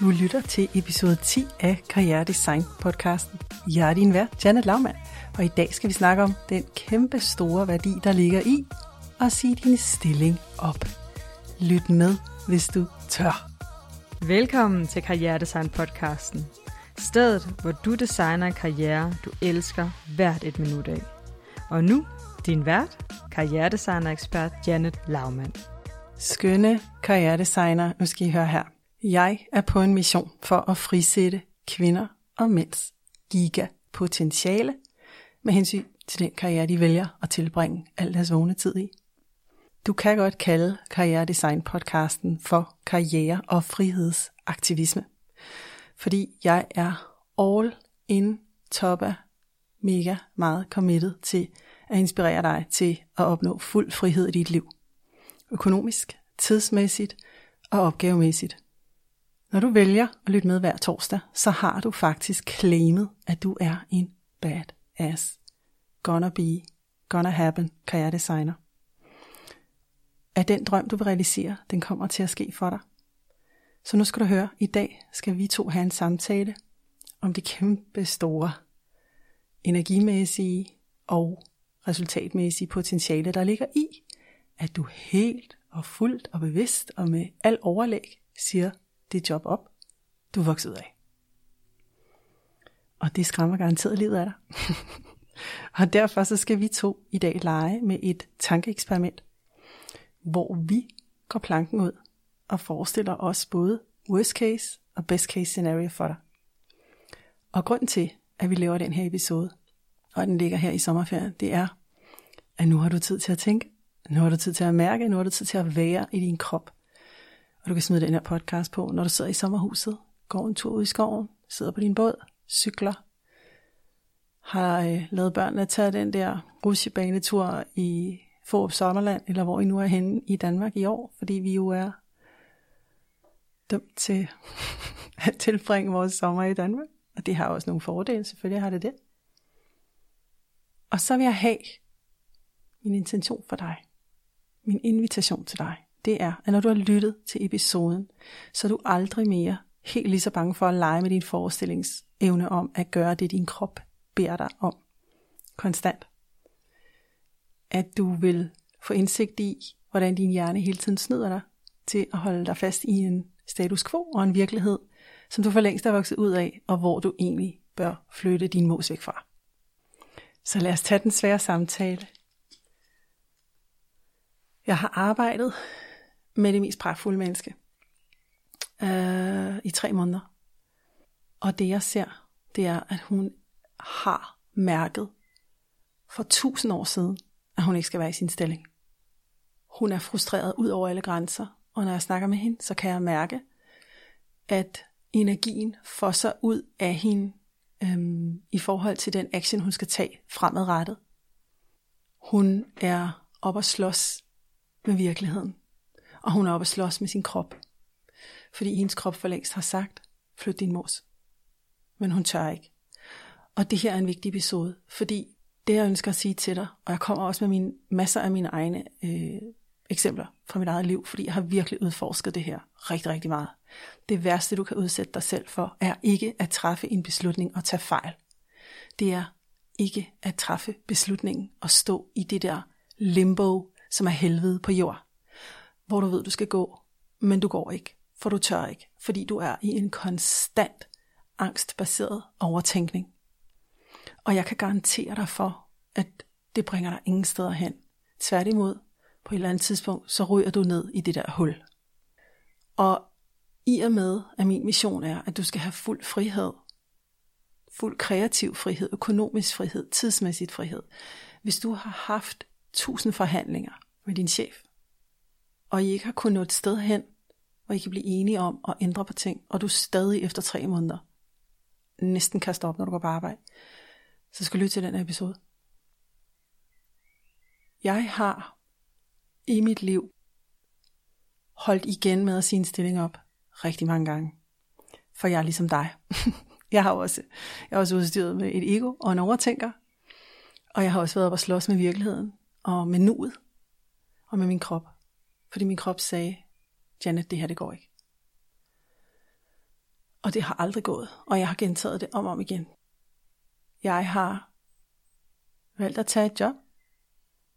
Du lytter til episode 10 af Karriere Design podcasten. Jeg er din vært, Janet Laumann, og i dag skal vi snakke om den kæmpe store værdi, der ligger i at sige din stilling op. Lyt med, hvis du tør. Velkommen til Karriere Design podcasten. Stedet, hvor du designer en karriere, du elsker hvert et minut af. Og nu, din vært, karrieredesigner-ekspert Janet Laumann. Skønne karrieredesigner, nu skal I høre her. Jeg er på en mission for at frisætte kvinder og mænds gigapotentiale med hensyn til den karriere, de vælger at tilbringe al deres vågne tid i. Du kan godt kalde Karriere Design podcasten for karriere- og frihedsaktivisme, fordi jeg er all in topper mega meget committed til at inspirere dig til at opnå fuld frihed i dit liv. Økonomisk, tidsmæssigt og opgavemæssigt. Når du vælger at lytte med hver torsdag, så har du faktisk claimet, at du er en bad ass. Gonna be, gonna happen, karrieredesigner. At den drøm, du vil realisere, den kommer til at ske for dig. Så nu skal du høre, i dag skal vi to have en samtale om det kæmpe store energimæssige og resultatmæssige potentiale, der ligger i, at du helt og fuldt og bevidst og med al overlæg siger det job op, du er vokset ud af. Og det skræmmer garanteret livet af dig. og derfor så skal vi to i dag lege med et tankeeksperiment, hvor vi går planken ud og forestiller os både worst case og best case scenario for dig. Og grunden til, at vi laver den her episode, og den ligger her i sommerferien, det er, at nu har du tid til at tænke, nu har du tid til at mærke, nu har du tid til at være i din krop. Og du kan smide den her podcast på, når du sidder i sommerhuset, går en tur ud i skoven, sidder på din båd, cykler, har øh, lavet børnene tage den der rusjebanetur i Forup Sommerland, eller hvor I nu er henne i Danmark i år, fordi vi jo er dømt til at tilbringe vores sommer i Danmark. Og det har også nogle fordele, selvfølgelig har det det. Og så vil jeg have min intention for dig, min invitation til dig, det er, at når du har lyttet til episoden, så er du aldrig mere helt lige så bange for at lege med din forestillingsevne om at gøre det, din krop beder dig om. Konstant. At du vil få indsigt i, hvordan din hjerne hele tiden snyder dig til at holde dig fast i en status quo og en virkelighed, som du for længst er vokset ud af, og hvor du egentlig bør flytte din mos væk fra. Så lad os tage den svære samtale. Jeg har arbejdet med det mest pragtfulde menneske øh, i tre måneder. Og det jeg ser, det er, at hun har mærket for tusind år siden, at hun ikke skal være i sin stilling. Hun er frustreret ud over alle grænser, og når jeg snakker med hende, så kan jeg mærke, at energien får sig ud af hende øhm, i forhold til den action, hun skal tage fremadrettet. Hun er op at slås med virkeligheden, og hun er oppe at slås med sin krop. Fordi hendes krop for længst har sagt, flyt din mos. Men hun tør ikke. Og det her er en vigtig episode, fordi det jeg ønsker at sige til dig, og jeg kommer også med mine, masser af mine egne øh, eksempler fra mit eget liv, fordi jeg har virkelig udforsket det her rigtig, rigtig meget. Det værste, du kan udsætte dig selv for, er ikke at træffe en beslutning og tage fejl. Det er ikke at træffe beslutningen og stå i det der limbo, som er helvede på jord, hvor du ved, du skal gå, men du går ikke, for du tør ikke, fordi du er i en konstant angstbaseret overtænkning. Og jeg kan garantere dig for, at det bringer dig ingen steder hen. Tværtimod, på et eller andet tidspunkt, så ryger du ned i det der hul. Og i og med, at min mission er, at du skal have fuld frihed, fuld kreativ frihed, økonomisk frihed, tidsmæssigt frihed. Hvis du har haft tusind forhandlinger med din chef, og I ikke har kunnet nå et sted hen, hvor I kan blive enige om at ændre på ting, og du stadig efter tre måneder næsten kaster op, når du går på arbejde, så skal du lytte til den her episode. Jeg har i mit liv holdt igen med at sige en stilling op rigtig mange gange. For jeg er ligesom dig. jeg har også, jeg er også udstyret med et ego og en overtænker. Og jeg har også været op og slås med virkeligheden og med nuet og med min krop. Fordi min krop sagde, Janet, det her det går ikke. Og det har aldrig gået, og jeg har gentaget det om og om igen. Jeg har valgt at tage et job,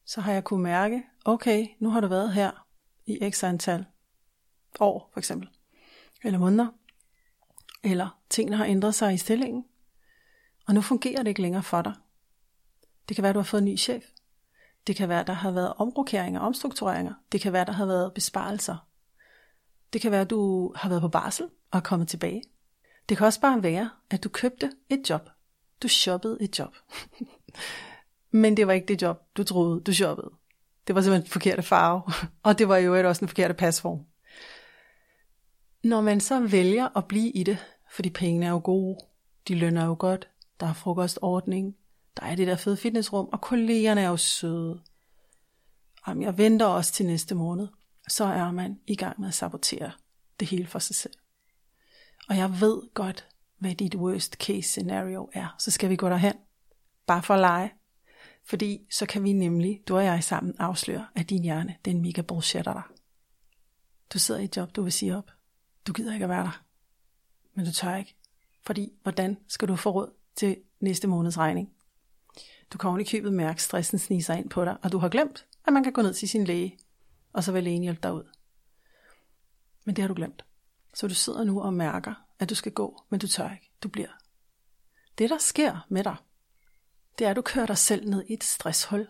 så har jeg kunne mærke, okay, nu har du været her i x antal år, for eksempel, eller måneder, eller tingene har ændret sig i stillingen, og nu fungerer det ikke længere for dig. Det kan være, at du har fået en ny chef. Det kan være, der har været omrokeringer, omstruktureringer. Det kan være, der har været besparelser. Det kan være, du har været på barsel og er kommet tilbage. Det kan også bare være, at du købte et job. Du shoppede et job. Men det var ikke det job, du troede, du shoppede. Det var simpelthen den forkerte farve, og det var jo også den forkerte pasform. Når man så vælger at blive i det, fordi pengene er jo gode, de lønner jo godt, der er frokostordning, der er det der fede fitnessrum, og kollegerne er jo søde. Jamen, jeg venter også til næste måned. Så er man i gang med at sabotere det hele for sig selv. Og jeg ved godt, hvad dit worst case scenario er. Så skal vi gå derhen. Bare for at lege. Fordi så kan vi nemlig, du og jeg sammen, afsløre, at din hjerne, den mega bullshitter dig. Du sidder i et job, du vil sige op. Du gider ikke at være der. Men du tør ikke. Fordi, hvordan skal du få råd til næste måneds regning? Du kan oven i købet mærke, stressen sniger ind på dig, og du har glemt, at man kan gå ned til sin læge, og så vil lægen hjælpe dig ud. Men det har du glemt. Så du sidder nu og mærker, at du skal gå, men du tør ikke. Du bliver. Det, der sker med dig, det er, at du kører dig selv ned i et stresshul.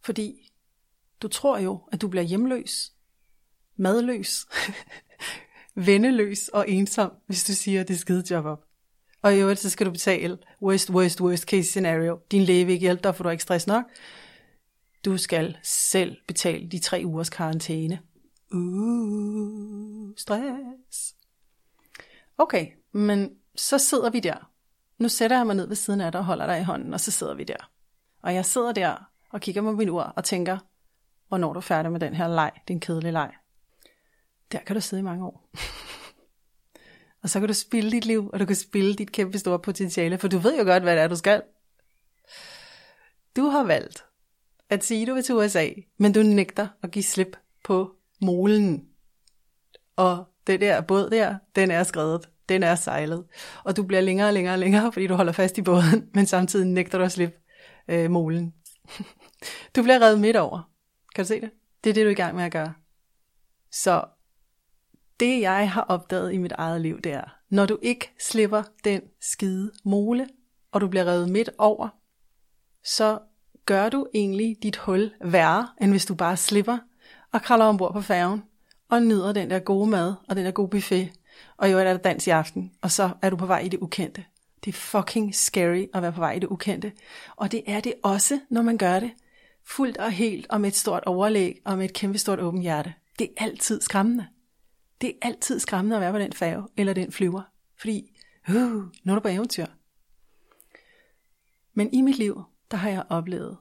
Fordi du tror jo, at du bliver hjemløs, madløs, venneløs og ensom, hvis du siger, at det skide job op. Og i øvrigt, så skal du betale worst, worst, worst case scenario. Din læge vil ikke hjælpe dig, for du har ikke stress nok. Du skal selv betale de tre ugers karantæne. Uh, stress. Okay, men så sidder vi der. Nu sætter jeg mig ned ved siden af dig og holder dig i hånden, og så sidder vi der. Og jeg sidder der og kigger på min ur og tænker, hvornår er du færdig med den her leg, din kedelige leg. Der kan du sidde i mange år. og så kan du spille dit liv, og du kan spille dit kæmpe store potentiale, for du ved jo godt, hvad det er, du skal. Du har valgt at sige, du vil til USA, men du nægter at give slip på molen. Og det der båd der, den er skrevet, den er sejlet. Og du bliver længere og længere og længere, fordi du holder fast i båden, men samtidig nægter du at slippe øh, molen. du bliver reddet midt over. Kan du se det? Det er det, du er i gang med at gøre. Så det, jeg har opdaget i mit eget liv, det er, når du ikke slipper den skide mole, og du bliver revet midt over, så gør du egentlig dit hul værre, end hvis du bare slipper og kravler ombord på færgen og nyder den der gode mad og den der gode buffet, og jo er der dans i aften, og så er du på vej i det ukendte. Det er fucking scary at være på vej i det ukendte. Og det er det også, når man gør det fuldt og helt og med et stort overlæg og med et kæmpe stort åbent hjerte. Det er altid skræmmende. Det er altid skræmmende at være på den færge eller den flyver, fordi uh, nu er du på eventyr. Men i mit liv, der har jeg oplevet,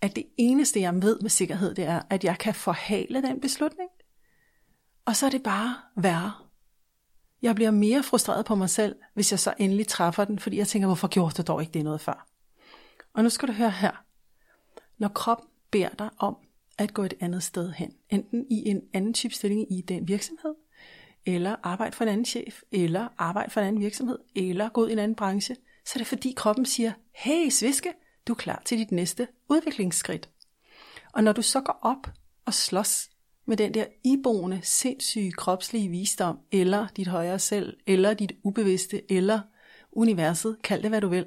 at det eneste, jeg ved med sikkerhed, det er, at jeg kan forhale den beslutning. Og så er det bare værre. Jeg bliver mere frustreret på mig selv, hvis jeg så endelig træffer den, fordi jeg tænker, hvorfor gjorde du dog ikke det noget før? Og nu skal du høre her. Når kroppen beder dig om at gå et andet sted hen, enten i en anden type stilling i den virksomhed, eller arbejde for en anden chef, eller arbejde for en anden virksomhed, eller gå ud i en anden branche, så er det fordi kroppen siger, hey sviske, du er klar til dit næste udviklingsskridt. Og når du så går op og slås med den der iboende, sindssyge kropslige visdom, eller dit højere selv, eller dit ubevidste, eller universet, kald det hvad du vil,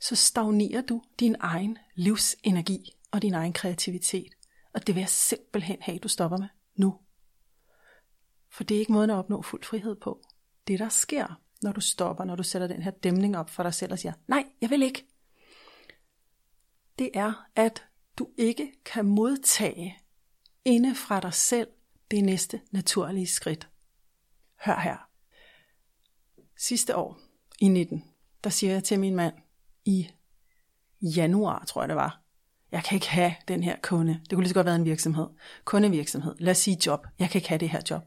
så stagnerer du din egen livsenergi og din egen kreativitet. Og det vil jeg simpelthen have, du stopper med nu. For det er ikke måden at opnå fuld frihed på. Det der sker, når du stopper, når du sætter den her dæmning op for dig selv og siger, nej, jeg vil ikke. Det er, at du ikke kan modtage inde fra dig selv det næste naturlige skridt. Hør her. Sidste år, i 19, der siger jeg til min mand, i januar, tror jeg det var, jeg kan ikke have den her kunde. Det kunne lige så godt være en virksomhed. Kundevirksomhed. Lad os sige job. Jeg kan ikke have det her job.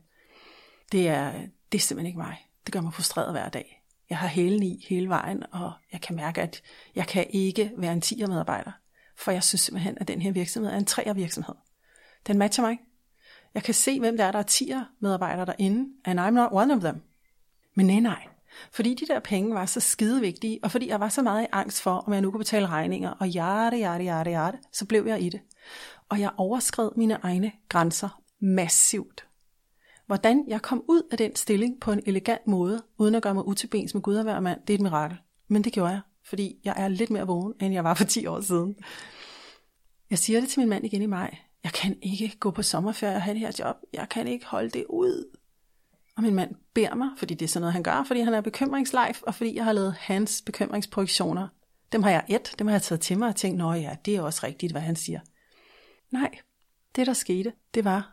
Det er, det er simpelthen ikke mig. Det gør mig frustreret hver dag. Jeg har hælen i hele vejen, og jeg kan mærke, at jeg kan ikke være en 10 medarbejder. For jeg synes simpelthen, at den her virksomhed er en 3'er virksomhed. Den matcher mig. Jeg kan se, hvem der er, der er 10 medarbejdere derinde, and I'm not one of them. Men nej, nej. Fordi de der penge var så skide vigtige, og fordi jeg var så meget i angst for, om jeg nu kunne betale regninger, og hjerte, hjerte, hjerte, hjerte, så blev jeg i det. Og jeg overskred mine egne grænser massivt. Hvordan jeg kom ud af den stilling på en elegant måde, uden at gøre mig utilbens med Gud og hver mand, det er et mirakel. Men det gjorde jeg, fordi jeg er lidt mere vågen, end jeg var for 10 år siden. Jeg siger det til min mand igen i maj. Jeg kan ikke gå på sommerferie og have det her job. Jeg kan ikke holde det ud. Og min mand beder mig, fordi det er sådan noget, han gør, fordi han er bekymringslife, og fordi jeg har lavet hans bekymringsprojektioner. Dem har jeg et, dem har jeg taget til mig og tænkt, nå ja, det er også rigtigt, hvad han siger. Nej, det der skete, det var,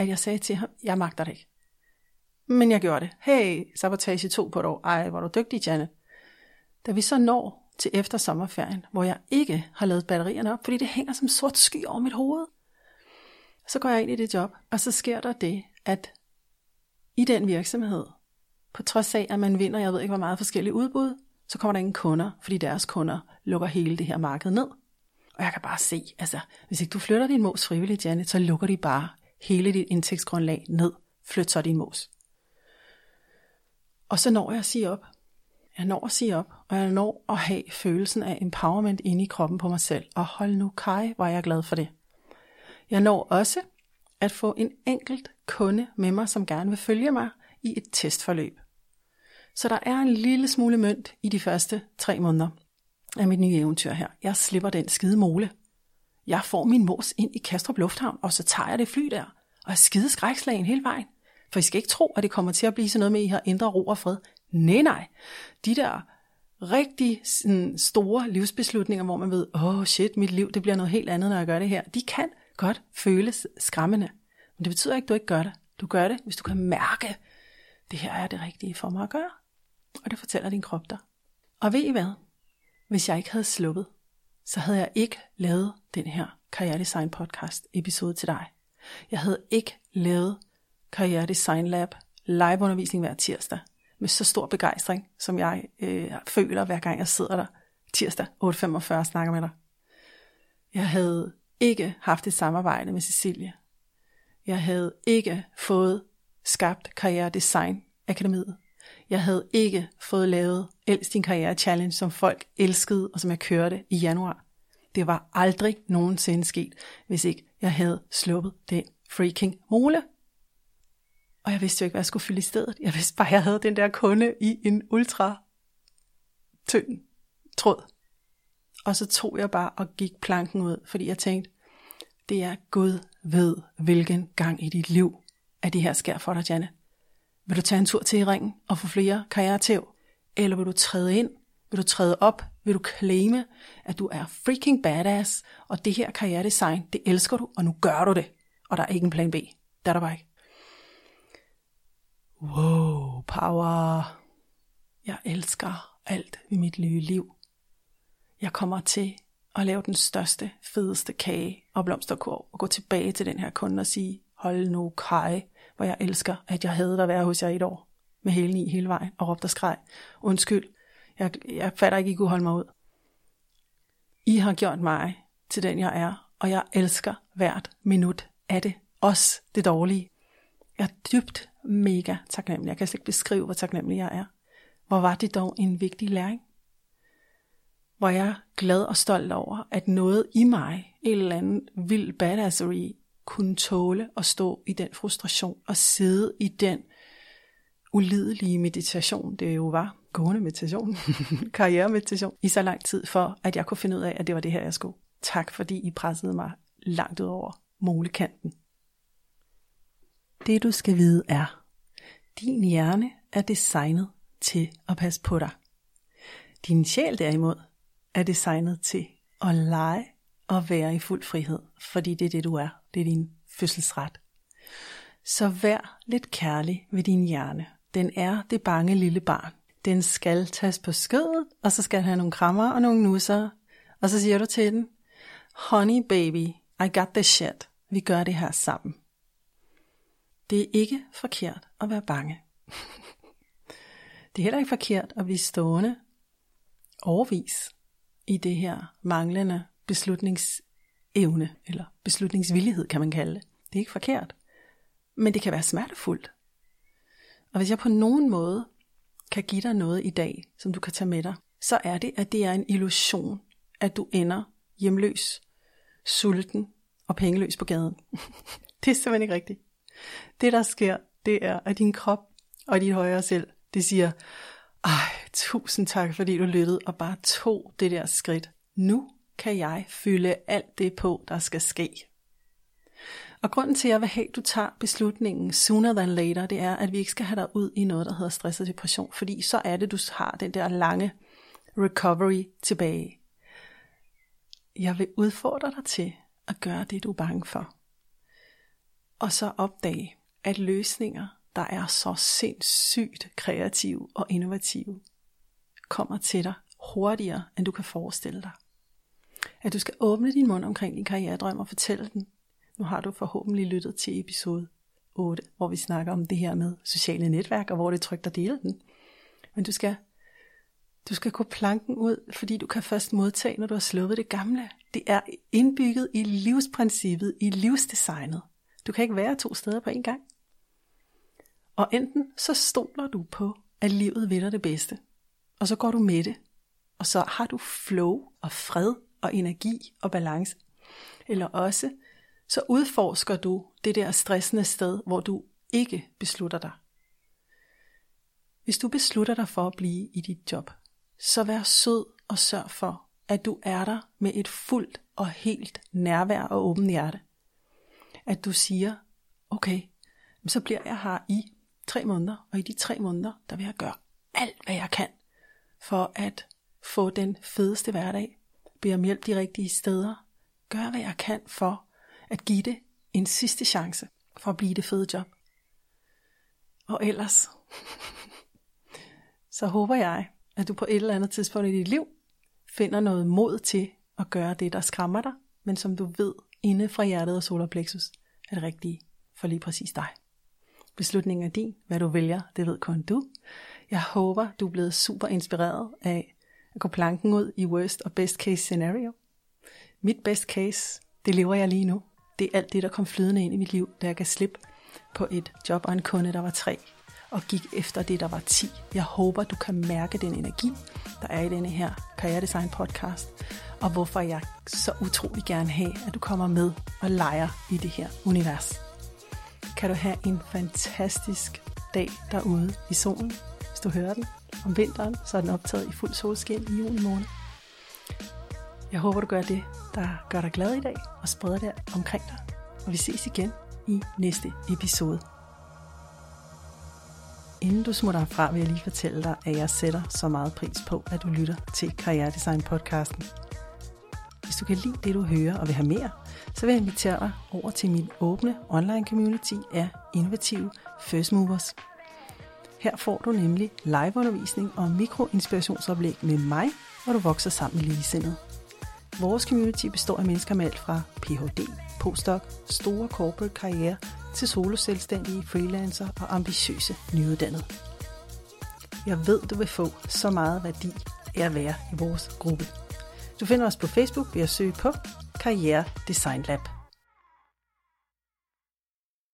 at jeg sagde til ham, jeg magter det ikke. Men jeg gjorde det. Hey, sabotage to på et år. Ej, hvor du dygtig, Janne. Da vi så når til efter sommerferien, hvor jeg ikke har lavet batterierne op, fordi det hænger som sort sky over mit hoved, så går jeg ind i det job, og så sker der det, at i den virksomhed, på trods af, at man vinder, jeg ved ikke hvor meget forskellige udbud, så kommer der ingen kunder, fordi deres kunder lukker hele det her marked ned. Og jeg kan bare se, altså, hvis ikke du flytter din mos frivilligt, Janet, så lukker de bare hele dit indtægtsgrundlag ned. Flyt så din mos. Og så når jeg at sige op. Jeg når at sige op, og jeg når at have følelsen af empowerment inde i kroppen på mig selv. Og hold nu kaj, hvor jeg er glad for det. Jeg når også at få en enkelt kunde med mig, som gerne vil følge mig i et testforløb. Så der er en lille smule mønt i de første tre måneder af mit nye eventyr her. Jeg slipper den skide mole. Jeg får min mors ind i Kastrup Lufthavn, og så tager jeg det fly der, og er skide skrækslagen hele vejen. For I skal ikke tro, at det kommer til at blive sådan noget med, at I har indre ro og fred. Nej, nej. De der rigtig sådan, store livsbeslutninger, hvor man ved, åh oh shit, mit liv det bliver noget helt andet, når jeg gør det her, de kan godt føles skræmmende. Men det betyder ikke, at du ikke gør det. Du gør det, hvis du kan mærke, det her er det rigtige for mig at gøre. Og det fortæller din krop dig. Og ved I hvad? Hvis jeg ikke havde sluppet, så havde jeg ikke lavet den her Karriere Design podcast episode til dig. Jeg havde ikke lavet Karriere Design Lab live undervisning hver tirsdag med så stor begejstring, som jeg øh, føler, hver gang jeg sidder der tirsdag 8.45 og snakker med dig. Jeg havde ikke haft et samarbejde med Cecilie. Jeg havde ikke fået skabt Karriere Design Akademiet. Jeg havde ikke fået lavet Elsk din karriere challenge, som folk elskede, og som jeg kørte i januar. Det var aldrig nogensinde sket, hvis ikke jeg havde sluppet den freaking mole. Og jeg vidste jo ikke, hvad jeg skulle fylde i stedet. Jeg vidste bare, at jeg havde den der kunde i en ultra tynd tråd. Og så tog jeg bare og gik planken ud, fordi jeg tænkte, det er Gud ved, hvilken gang i dit liv, at det her sker for dig, Janne. Vil du tage en tur til i ringen og få flere karrieretæv? Eller vil du træde ind? Vil du træde op? Vil du claime, at du er freaking badass, og det her karrieredesign, det elsker du, og nu gør du det. Og der er ikke en plan B. Det er der bare ikke. Wow, power. Jeg elsker alt i mit nye liv. Jeg kommer til at lave den største, fedeste kage og blomsterkurv og gå tilbage til den her kunde og sige, hold nu kaj, hvor jeg elsker, at jeg havde at være hos jer i et år med hele i hele vejen og råbte og skreg. Undskyld, jeg, jeg fatter ikke, I kunne holde mig ud. I har gjort mig til den, jeg er, og jeg elsker hvert minut af det. Også det dårlige. Jeg er dybt mega taknemmelig. Jeg kan slet ikke beskrive, hvor taknemmelig jeg er. Hvor var det dog en vigtig læring? Hvor jeg er glad og stolt over, at noget i mig, en eller anden vild badassery, kunne tåle at stå i den frustration og sidde i den ulidelige meditation, det jo var, gående meditation, karrieremeditation, i så lang tid for, at jeg kunne finde ud af, at det var det her, jeg skulle. Tak fordi I pressede mig langt ud over molekanten. Det du skal vide er, din hjerne er designet til at passe på dig. Din sjæl derimod er designet til at lege og være i fuld frihed, fordi det er det du er. Det er din fødselsret. Så vær lidt kærlig ved din hjerne. Den er det bange lille barn. Den skal tages på skødet, og så skal den have nogle krammer og nogle nusser. Og så siger du til den, Honey baby, I got the shit. Vi gør det her sammen. Det er ikke forkert at være bange. det er heller ikke forkert at blive stående overvis i det her manglende beslutningsevne, eller beslutningsvillighed kan man kalde det. Det er ikke forkert. Men det kan være smertefuldt. Og hvis jeg på nogen måde kan give dig noget i dag, som du kan tage med dig, så er det, at det er en illusion, at du ender hjemløs, sulten og pengeløs på gaden. det er simpelthen ikke rigtigt. Det, der sker, det er, at din krop og dit højere selv, det siger, ej, tusind tak, fordi du lyttede og bare tog det der skridt. Nu kan jeg fylde alt det på, der skal ske. Og grunden til, at jeg vil have, at du tager beslutningen sooner than later, det er, at vi ikke skal have dig ud i noget, der hedder stress og depression, fordi så er det, du har den der lange recovery tilbage. Jeg vil udfordre dig til at gøre det, du er bange for. Og så opdage, at løsninger, der er så sindssygt kreative og innovative, kommer til dig hurtigere, end du kan forestille dig. At du skal åbne din mund omkring din karrieredrøm og fortælle den. Nu har du forhåbentlig lyttet til episode 8, hvor vi snakker om det her med sociale netværk, og hvor det er trygt at dele den. Men du skal, du skal gå planken ud, fordi du kan først modtage, når du har sluppet det gamle. Det er indbygget i livsprincippet, i livsdesignet. Du kan ikke være to steder på en gang. Og enten så stoler du på, at livet vil dig det bedste, og så går du med det, og så har du flow og fred og energi og balance. Eller også så udforsker du det der stressende sted, hvor du ikke beslutter dig. Hvis du beslutter dig for at blive i dit job, så vær sød og sørg for, at du er der med et fuldt og helt nærvær og åbent hjerte. At du siger, okay, så bliver jeg her i tre måneder, og i de tre måneder, der vil jeg gøre alt, hvad jeg kan, for at få den fedeste hverdag, bede om hjælp de rigtige steder, gør hvad jeg kan for at give det en sidste chance for at blive det fede job. Og ellers, så håber jeg, at du på et eller andet tidspunkt i dit liv finder noget mod til at gøre det, der skræmmer dig, men som du ved inde fra hjertet og solarplexus er det rigtige for lige præcis dig. Beslutningen er din. Hvad du vælger, det ved kun du. Jeg håber, du er blevet super inspireret af at gå planken ud i worst og best case scenario. Mit best case, det lever jeg lige nu. Det er alt det, der kom flydende ind i mit liv, da jeg gav slip på et job og en kunde, der var tre, og gik efter det, der var 10. Jeg håber, du kan mærke den energi, der er i denne her Karrieredesign podcast, og hvorfor jeg så utrolig gerne have, at du kommer med og leger i det her univers. Kan du have en fantastisk dag derude i solen, hvis du hører den. Om vinteren, så er den optaget i fuld solskin i juni måned. Jeg håber, du gør det, der gør dig glad i dag, og spreder det omkring dig. Og vi ses igen i næste episode. Inden du smutter herfra, vil jeg lige fortælle dig, at jeg sætter så meget pris på, at du lytter til Karriere Design podcasten. Hvis du kan lide det, du hører og vil have mere, så vil jeg invitere dig over til min åbne online community af innovative first movers. Her får du nemlig liveundervisning og mikroinspirationsoplæg med mig, hvor du vokser sammen med ligesindede. Vores community består af mennesker med alt fra Ph.D., postdoc, store corporate karriere til soloselvstændige, freelancer og ambitiøse nyuddannede. Jeg ved, du vil få så meget værdi af at være i vores gruppe. Du finder os på Facebook ved at søge på Karriere Design Lab.